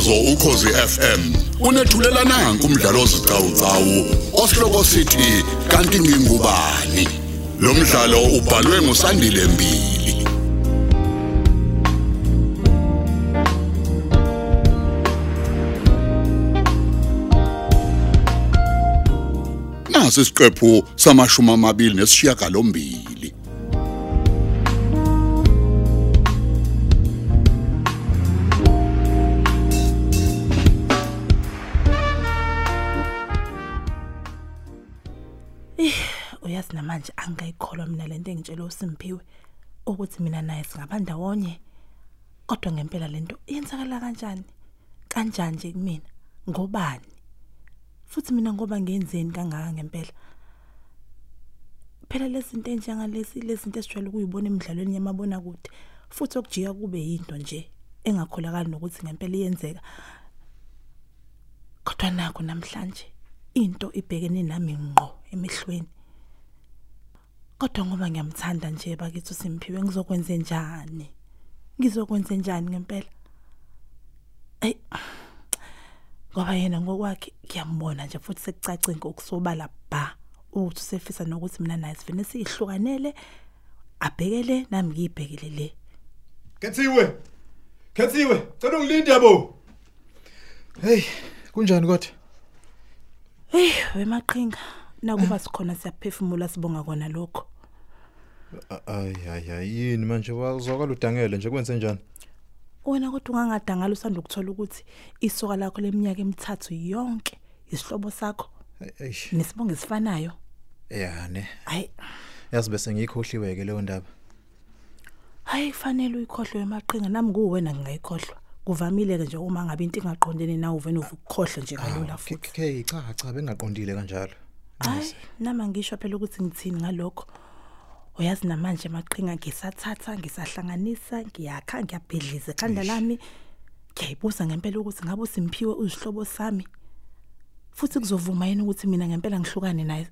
Umsakazo ukhozi FM unethulela nanku umdlalo ozicawucawu osihloko sithi kanti ngingubani? Lo mdlalo ubhalwe ngusandile mbili. Nasi isiqephu samashumi amabili nesishiyagalombili uyazi namanje angikayikholwa mina lento engitshela uSimphiwe ukuthi mina naye singabandawonye kodwa ngempela lento yenzakala kanjani? Kanjani nje kumina ngobani? Futhi mina ngoba ngenzeni kangaka ngempela? Phela lezinto enjengalesi lezinto esijwayele ukuyibona emidlalweni yamabona kude futhi okujika kube yinto nje engakholakali nokuthi ngempela iyenzeka. Kodwa nakho namhlanje into ibhekene nami ngqo emehlweni. Kodwa ngoba ngiyamthanda nje bakithi uSimphiwe ngizokwenza njani ngizokwenza njani ngempela ay ngoba yena ngokwakhe ngiyambona nje futhi sekucace ngokusobala ba ukuthi usefisa nokuthi mina naye sivene sihlukanele abhekele nami ngiyibhekele le Kethiwe. Kethiwe, cela ungilinde yabo. Hey, kunjani kodwa? hey wemaqhinga nakuba sikhona siyaphefumula sibonga kona lokho Ay ay ay yini manje wazwakala udangele nje kwenze njani? wena kodwa ungangadangala usanda ukuthola ukuthi isoka lakho leminyaka emithathu yonke isihlobo sakho Eish, nesibongo esifanayo ya ne. hayi Yazi bese ngikhohliwe ke leyo ndaba. hayi kufanele uyikhohlwe emaqhinga nami kuwena ngingayikhohlwa kuvamile ke nje uma ngabe into ingaqondene nawe uvene ukukhohlwa nje kalula futhi Okay, cha cha bengaqondile kanjalo. hayi nama ngisho phela ukuthi ngithini ngalokho uyazi namanje emaqhinga ngisathatha ngisahlanganisa ngiyakha ngiyabhedliza ekhanda lami ngiyayibuza ngempela ukuthi ngabe uSimphiwe uzihlobo sami futhi kuzovuma yini ukuthi mina ngempela ngihlukane naye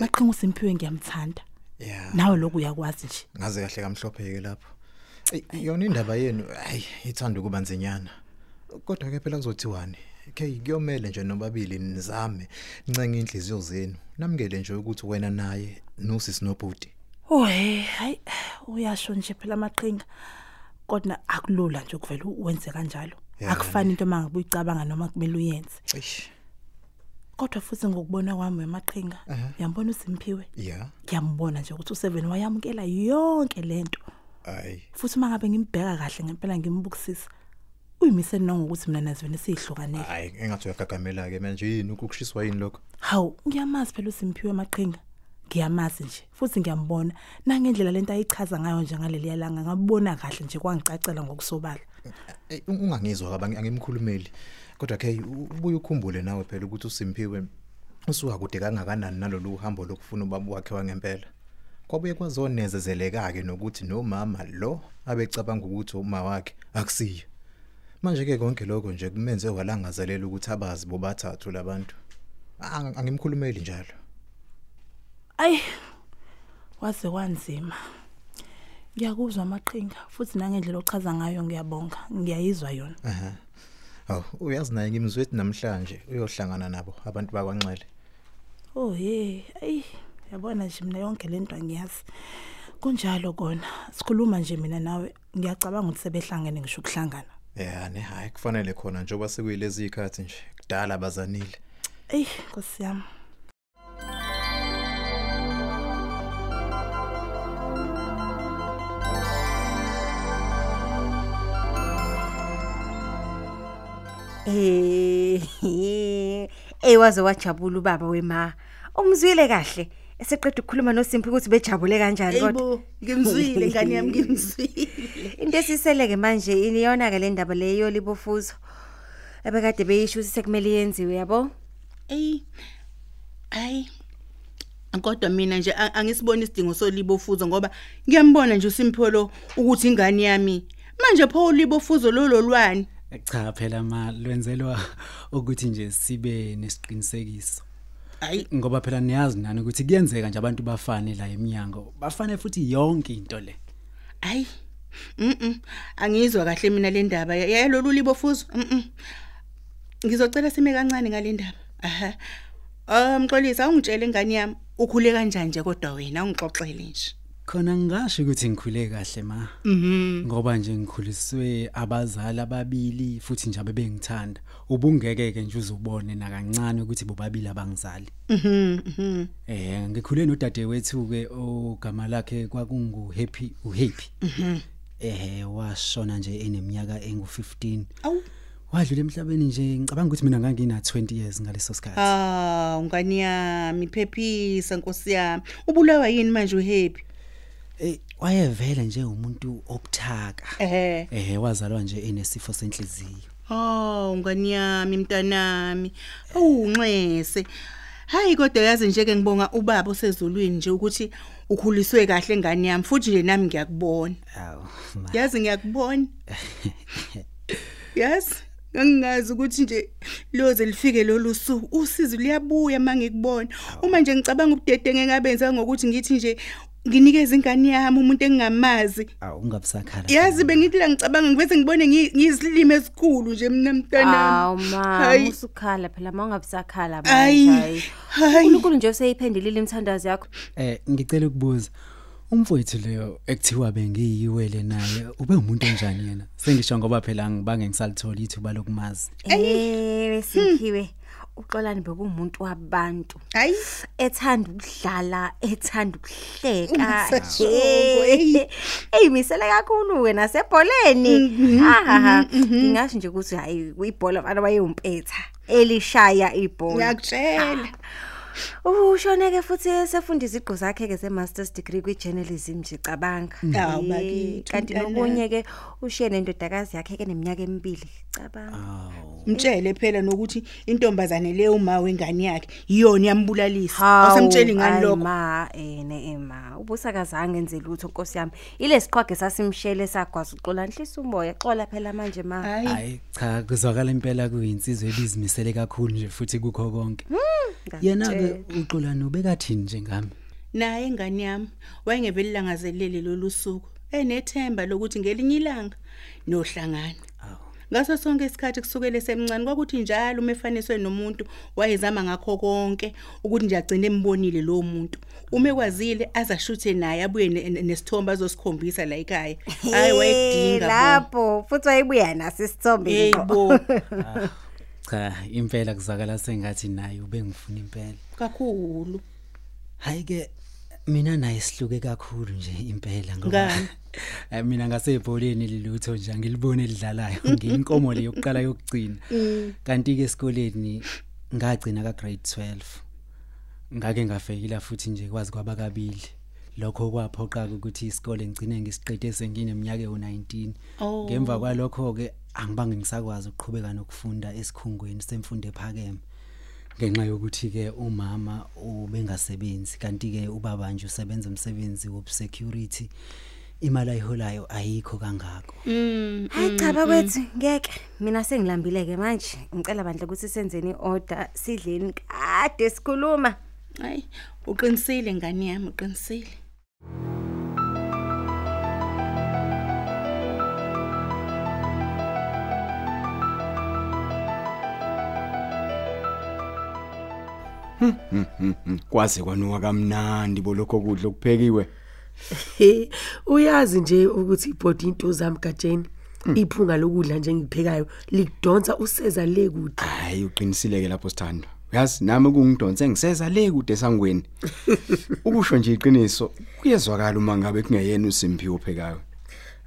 maqhinga uSimphiwe ngiyamthanda Ya. nawe lokhu uyakwazi nje Ngaze kahle kamhlopheke lapho. Ey, yona indaba yenu, hayi, ithanda ukuba nzinyana. Kodwa ke phela kuzothiwani? Okay, kuyomela nje nobabili nizame ncenge inhliziyo zenu. Namukele nje ukuthi wena naye nosisi nobhuti. Ohe, hayi uyasho nje phela amaqhinga. Kodwa akulula nje ukuvela wenze kanjalo. Akufani into mangabe uyicabanga noma kumele uyenze. Kodwa futhi ngokubona kwami emaqhinga, uyambona uSimphiwe? Yeah. Ngiyambona nje ukuthi u7 wayamukela yonke lento. Ay. Futhi mangabe ngimbheka kahle ngempela ngimbukisisa. Uyimise ngokuthi mina nazivene sihlukanele. Hayi, engathi uyagagamela ke manje yini ukushiswa yini lokho? Hawu, ngiyamazi phela uSimphiwe emaqhinga. Ngiyamazi nje futhi ngiyambona nangendlela lento ayichaza ngayo nje ngaleli yalanga ngabona kahle nje kwangicacela ngokusobala. Ey ungangizwa kaba angimkhulumeli. Kodwa ke ubuye ukhumbule nawe phela ukuthi uSimphiwe usuka kude kangakanani nalolu hambo lokufuna ubaba wakhe wangempela. Kwabuye kwazonezezeleka ke nokuthi nomama lo abecabanga ukuthi uma wakhe akusiyo. Manje ke konke lokho nje kumenze walangazelela ukuthi abazi bobathathu labantu. Ang- Angimkhulumeli njalo. Ay. Waze kwanzima. Ngiyakuzwa amaqhinga futhi nangendlela ochaza ngayo ngiyabonga. Ngiyayizwa yona. Aha. Aw, uyazi naye ngimzwethi namhlanje uyohlangana nabo abantu bakwanxele. Oh hey, ay yabona nje mina yonke lento angiyazi. Kunjalo kona. Sikhuluma nje mina nawe ngiyacabanga ukuthi sebehlangene ngisho ukuhlangana. Yeah, ne hayi kufanele khona njengoba sekuyilezi ikhathi nje kudala bazanile. Ey, Nkosi yami. Eh eh waze wajabula ubaba wema. Umzwile kahle. Eseqeda ukukhuluma noSimphi ukuthi bejabule kanjani kodwa. Yebo, ngimzwile ngani yami ngimzwile. Into esiseleke manje iyona ke le ndaba leyo libofuzo. Ebekade beyisho ukuthi sekumele yenziwe yabo. Ey. Ay. Kodwa mina nje angisiboni isidingo solibofuzo ngoba ngiyambona nje uSimphiwe lo ukuthi ingane yami. Manje pho ulibofuzo lololwani. cha phela ma lwenzelwa ukuthi nje sibe nesiqinisekiso Hayi ngoba phela niyazi nani ukuthi kuyenzeka nje abantu bafane la eminyango bafane futhi yonke into le hayi Mhm. Angizwa kahle mina le ndaba yalolu libofuzo. Mhm. Ngizocela sime kancane ngale ndaba. Aha. Ah Mxolisa ungitshele ingane yami ukhule kanjani nje kodwa wena ungixoxele nje. Khona ngisho ukuthi ngikhule kahle ma Mhm. ngoba nje ngikhuliswe abazali ababili futhi nje abebengithanda ubungeke ke nje uzubone nakancane ukuthi bobabili abangizali Mhm. Mhm. eh ngikhule nodadewethu ke ogama lakhe kwakungu Happy uHappy eh washona nje eneminyaka engu15 Awu. wadlula emhlabeni nje ngicabanga ukuthi mina ngangina 20 years ngaleso sikhathi Ah, ungani yami phephisa Nkosi yami. Ubulawa yini manje uhappy? Eh wayevela nje umuntu obuthaka Eh. eh wazalwa nje enesifo senhliziyo Oh, ungani yami mntanami. Awunxese. Hayi kodwa yazi nje ke ngibonga ubaba osezulwini nje ukuthi ukhuliswe kahle ngani yami futhi nje nami ngiyakubona. awu ma Yazi ngiyakubona. Yes. Ngingazi ukuthi nje loze lifike lolu suku usizo liyabuya mangikubona. Uma nje ngicabanga ubudede ngengabenza ngokuthi ngithi nje nginikeze ingane yami umuntu engingamazi. awu ungabusakhala Yazi bengithi la ngicabanga ngivese ngibone ngi- ngiyisilime esikhulu nje mina mntanami. Aw ma Hayi. usukhala phela mawungabisakhala Ayi, manje. hayi. hayi. uNkulunkulu nje useyiphendulile imithandazo yakho. Eh ngicela ukubuza umfowethu leyo ekuthiwa bengiyiwele naye ube umuntu onjani yena sengisho ngoba phela ngibange ngisalithola ithuba lokumazi Eh simphiwe. Uxolani bekumuntu wabantu. Hayi. ethanda ukudlala ethanda ukuhleka. Eyimisele kakhulu ke nasebholeni haha ngingasho nje ukuthi hayi kuyibhola abantu bayewumpetha elishaya ibhola. Ngiyakutshela. Ushoneke futhi sefunda iziqu zakhe ke ze-masters degree kwi-journalism nje cabanga. Awu, Eh, bakithi, kanti nokunye ke ushiye nendodakazi yakhe ke neminyaka emibili. Cabanga. Mtshele phela nokuthi intombazane leyo uma wengane yakhe iyona yambulalisa. Awusamtsheli ngani lokho? ma ene ema ubusakazange enze lutho Nkosi yami. Ilesiqhwage sasimshele sagwaza uxola nhlisa umoya xola phela manje ma. Hayi. hayi cha kuzwakala impela kuyinsizwe ebizimisele kakhulu nje futhi kukho konke. Yena ke ngakutshela. uxolani ubekathini nje ngami Naye ingane yami wayengeveli langazelele lolu suku. Enethemba lokuthi ngelinye ilanga nohlangana. awu Ngaso sonke isikhathi kusukele semncane kwakuthi njalo uma efaniswe nomuntu wayezama ngakho konke ukuthi nje agcine embonile lo muntu. Uma ekwazile azashuthe naye abuye ne- ne- nesithombe azosikhombisa la ekhaya. Hayi wayekudinga bo. lapho futhi wayebuya naso isithombe Yebo cha impela kuzwakala sengathi naye ubengifuna impela kakhulu. hayi ke mina naye sihluke kakhulu nje impela ngoba? Eh, mina ngasebholeni lilutho nje ngilibone lidlalayo ngiyinkomo le yokuqala yokugcina. Kanti ke esikoleni ngagcina ka grade 12 ngake ngafeyila futhi nje kwazi kwaba kabili. Lokho kwaphoqa ukuthi isikole ngicine ngisiqede sengineminyaka e19 Oh. ngemva kwalokho ke angibange ngisakwazi ukuqhubeka nokufunda esikhungweni semfundo ephakeme ngenxa yokuthi ke umama ubengasebenzi kanti ke ubaba nje usebenza umsebenzi wobsecurity imali ayiholayo ayikho kangako. Mm. hayi cha bakwethu ngeke. Mina sengilambile ke manje. Ngicela bandle ukuthi senzeni order sidleni kade sikhuluma. Hayi, uqinisile ngani yami, uqinisile. Kwaze kwanuka kamnandi bolokho kudla okuphekiwe. He, uyazi nje ukuthi ibhodi into zami kajeni iphunga lokudla nje engiphekayo likudonsa useza le kude. Hayi uqinisileke lapho sithando uyazi nami kungidonse ngiseza le kude sangweni ukusho nje iqiniso kuyezwakala uma ngabe kungeyena uSimphiwe ophekayo.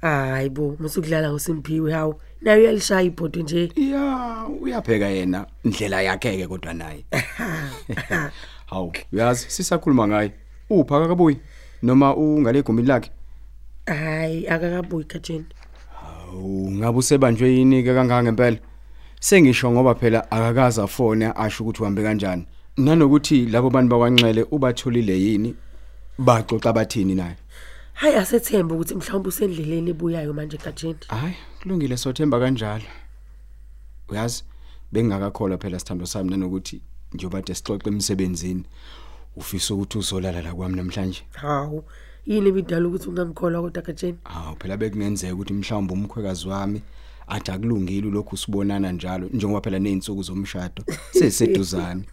Hayi bo musukudlala ngosimphiwe hawo nayo uyalishaya ibhodi nje ya uyapheka yena indlela yakhe ke kodwa naye hawu uyazi sisakhuluma ngaye upha kabuyi noma ungale egumbini lakhe hayi akakabuyi kajeni Awu ngabe usebanjwe yini ke kangaka ngempela? Sengisho ngoba phela akakaza fone asho ukuthi uhambe kanjani. Nanokuthi labo bantu bakwanxele ubatholile yini? Baxoxa bathini naye? Hayi asethemba ukuthi mhlawumbe usendleleni ebuyayo manje kajeni Hayi, kulungile sothemba kanjalo. Uyazi bengakakholwa phela sithando sami nanokuthi njengoba de sixoxe emsebenzini ufisa ukuthi uzolala la kwami namhlanje. hawu yini ebidala ukuthi ungangikholwa kodwa kajeni Hawu phela bekungenzeka ukuthi mhlawumbe umkhwekazi wami athi akulungile lokhu sibonana njalo njengoba phela nezinsuku zomshado seseduzane.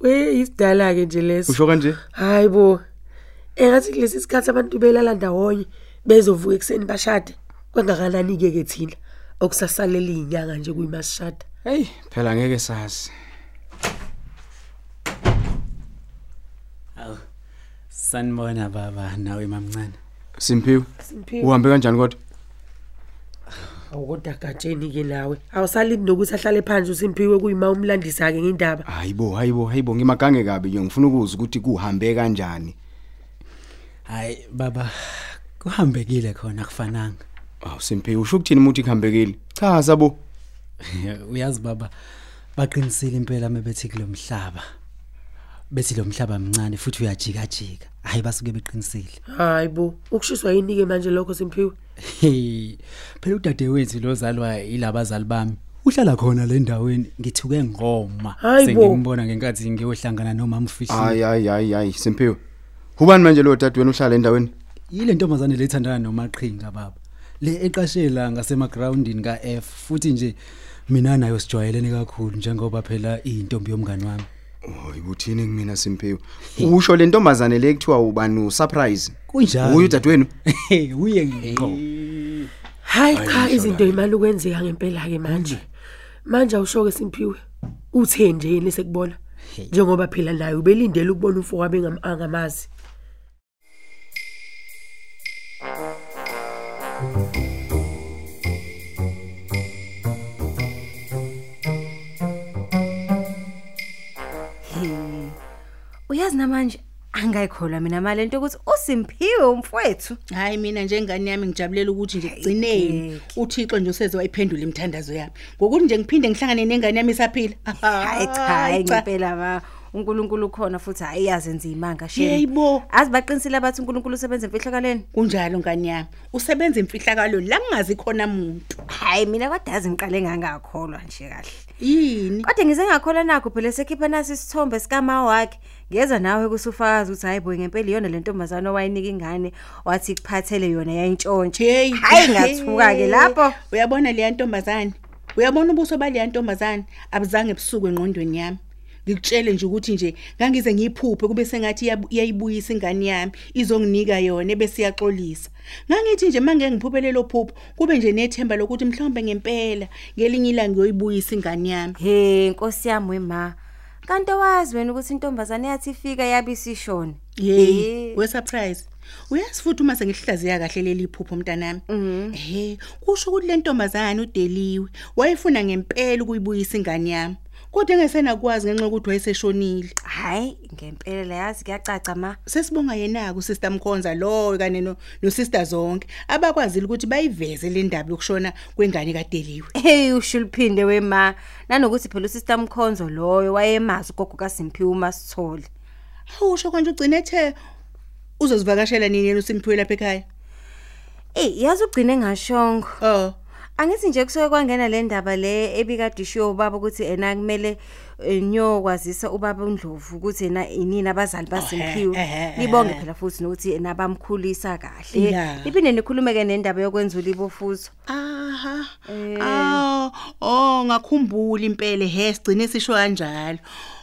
we isidala ke nje leso Usho kanje? hayi bo engathi kulesi sikhathi abantu belala ndawonye bezovuka ekseni bashade kwengakanani ke ke thina okusasalela izinyanga nje kuyimasishada Hey, phela ngeke sazi. Awu. Sanibona baba nawe mamncane. Simphiwe. Uhambe kanjani kodwa? awukodwa kajeni ke nawe awusalindi nokuthi ahlale phansi usimpiwe kuyima umlandisa ke ngendaba Hayibo, hayibo, hayibo ngimagange kabi nje ngifuna ukuza ukuthi kuhambe kanjani. Hayi baba kuhambekile khona kufananga. Awu Simphiwe usho ukuthini umuthi kuhambekile? Chaza bo. Uyazi baba baqinisile impela mebethi kulomhlaba. Bethi lo mhlaba mncane futhi uyajika jika. Hayi basuke beqinisile. hayi bo ukushiswa yini ke manje lokho simpiwe Hey, phela udade wethu lozalwa ilabazali bami. Uhlala khona le ndaweni ngithuke ngoma. Hayi bo. Sengimbona ngenkathi ngiyohlangana nomama ufihlile. Hayi hayi hayi hayi Simphiwe. Ubani manje lo dadweni uhlala endaweni? Yile ntombazane lethandana nomaqhinga baba. Le eqashela ngasemagroundini kaF futhi nje mina nayo sijwayelene kakhulu njengoba phela iyintombi yomngani wami. Hoyi buthini kumina Simphiwe? Usho le ntombazane le kuthiwa ubani surprise. Kunjalo. Uyu dadwenu? Uye ngqo. hayi cha izinto imali ukwenzeka ngempela ke manje manje awusho ke simpiwe uthe nje yini sekubona njengoba phela naye ubelindele ukubona umfo wabe Uyazi namanje angayikholwa mina mali into ukuthi uSimphiwe umfowethu. Hayi mina njengani yami ngijabulela ukuthi nje kugcineni uThixo nje useze wayiphendula imithandazo yami. Ngokuthi nje ngiphinde ngihlangane nengane yami isaphila. Hayi cha ngempela ma uNkulunkulu khona futhi hayi yazenza imanga sheni. Yeyibo. Azi baqinisile abathi uNkulunkulu usebenza emfihlakaleni. Kunjalo ngani yami. Usebenza imfihlakalo la kungazi khona umuntu. Hayi mina kwadazi ngiqale ngangakholwa nje kahle. Yini? Kodwa ngize ngakholwa nakho phela sekhipha nasi isithombe sikama wakhe. Ngeza nawe kusufakaza ukuthi hayi boy ngempela iyona le ntombazana owayinika ingane wathi kuphathele yona yayintshontshe. Hey, Hayi ngathuka ke lapho. Uyabona le ntombazane? Uyabona ubuso bale ntombazane abuzange ebusuku engqondweni yami. Ngikutshele nje ukuthi nje ngangize ngiyiphuphe kube sengathi iyayibuyisa ingane yami izonginika yona bese iyaxolisa. Ngangithi nje manje ngiphuphele lo phupho kube nje nethemba lokuthi mhlawumbe ngempela ngelinye ilanga ngiyoyibuyisa ingane yami. He nkosi yami wema. Kanti wazi wena ukuthi intombazane yathi ifika yabisishona. Hey, we surprise. Uyazi futhi uma sengihlaziya kahle leli phupho mntanami. Eh, kusho ukuthi le ntombazana udeliwe. Wayefuna ngempela ukuyibuyisa ingane yami. Kodwa engesenakwazi ngenxa yokuthi wayeseshonile. Hayi ngempela yazi kuyacaca ma. Sesibonga yena ku Sister Mkhonza lo kanye no no Sister zonke abakwazile ukuthi bayiveze le ndaba yokushona kwengane kaDeliwe. Hey ushuluphinde wema. Nanokuthi phela usister Mkhonzo loyo wayemazi ugogo kaSimphiwe uMasithole. Awusho konje ugcine ethe uzozivakashela nini yena uSimphiwe lapha ekhaya. Eh yazi ugcine ngashongo. Oh. Angithi nje kusuke kwangena le ndaba le ebikade ishiyo ubaba ukuthi ena kumele eh, nyokwazisa ubaba uNdlovu ukuthi ena inini abazali ehhe, ehhe. Libonge phela futhi nokuthi ena bamkhulisa kahle. Iphinde nikhulumeke nendaba yokwenza ulibofuzo. Aha. Ah, oh ngakhumbula impela he sigcine sisho kanjalo.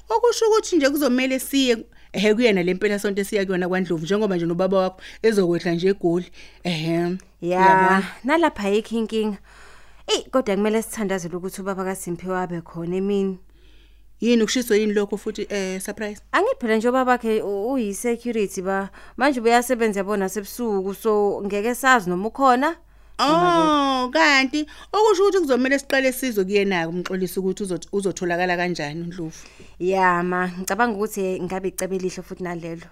Okusho ukuthi nje kuzomela siye ehe kuyena lempela sonto siya kuyona kwaNdlovu njengoba nje nobaba wakho ezokwehla nje egoli. Ehe. Ya, nalapha yikho inkinga. Eh kodwa kumele sithandazele ukuthi ubaba kaSimphiwe abe khona emini. Yini ukushiso yini lokho futhi eh surprise? Angithi phela nje ubaba bakhe u- uyi security ba manje uyasebenza yabona sebusuku so ngeke sazi noma ukhona. Oh, kanti okusho ukuthi kuzomela siqale sizo kuyena umxolisi ukuthi uzoth- uzotholakala kanjani uNdlovu. Ya ma ngicabanga ukuthi ngabe icebe lihle futhi nalelo.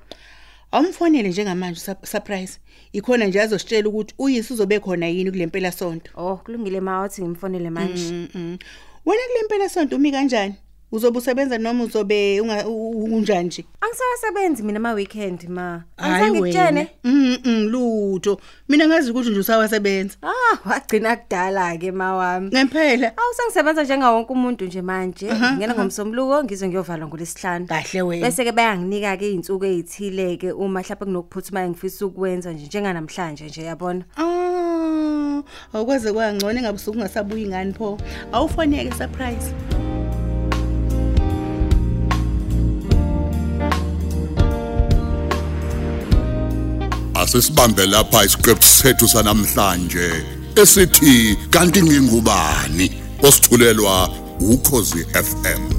Awumfonele njengamanje sup- surprise. Ikhona nje azositshela ukuthi uyisi uzobe khona yini kulempela sonto. Oh kulungile ma wathi ngimfonele manje. Mm, mm. Wena kulempela sonto umi kanjani? Uzobe usebenza noma uzobe unjani nje Angisasebenzi mina ama weekend ma. Mm mm lutho mina ngazi ukuthi nje usawasebenza Ah, wagcina kudala ke mawami. ngempela Awusengisebenza njenga wonke umuntu nje manje. Ngena ngomsombuluko ngizwe ngiyovalwa ngolesihlanu. kahle wena Bese ke bayanginika ke izinsuku ezithile ke uma mhlawumbe kunokuphuthumayo ngifisa ukwenza nje njenganamhlanje nje yabona. Ah, awukwaze kwangcono engabusuku ungasabuyi ngani pho. Awufoneke surprise. Asisibambe lapha isiqephu sethu sanamhlanje esithi kanti ngingubani? Osithulelwa ukhozi FM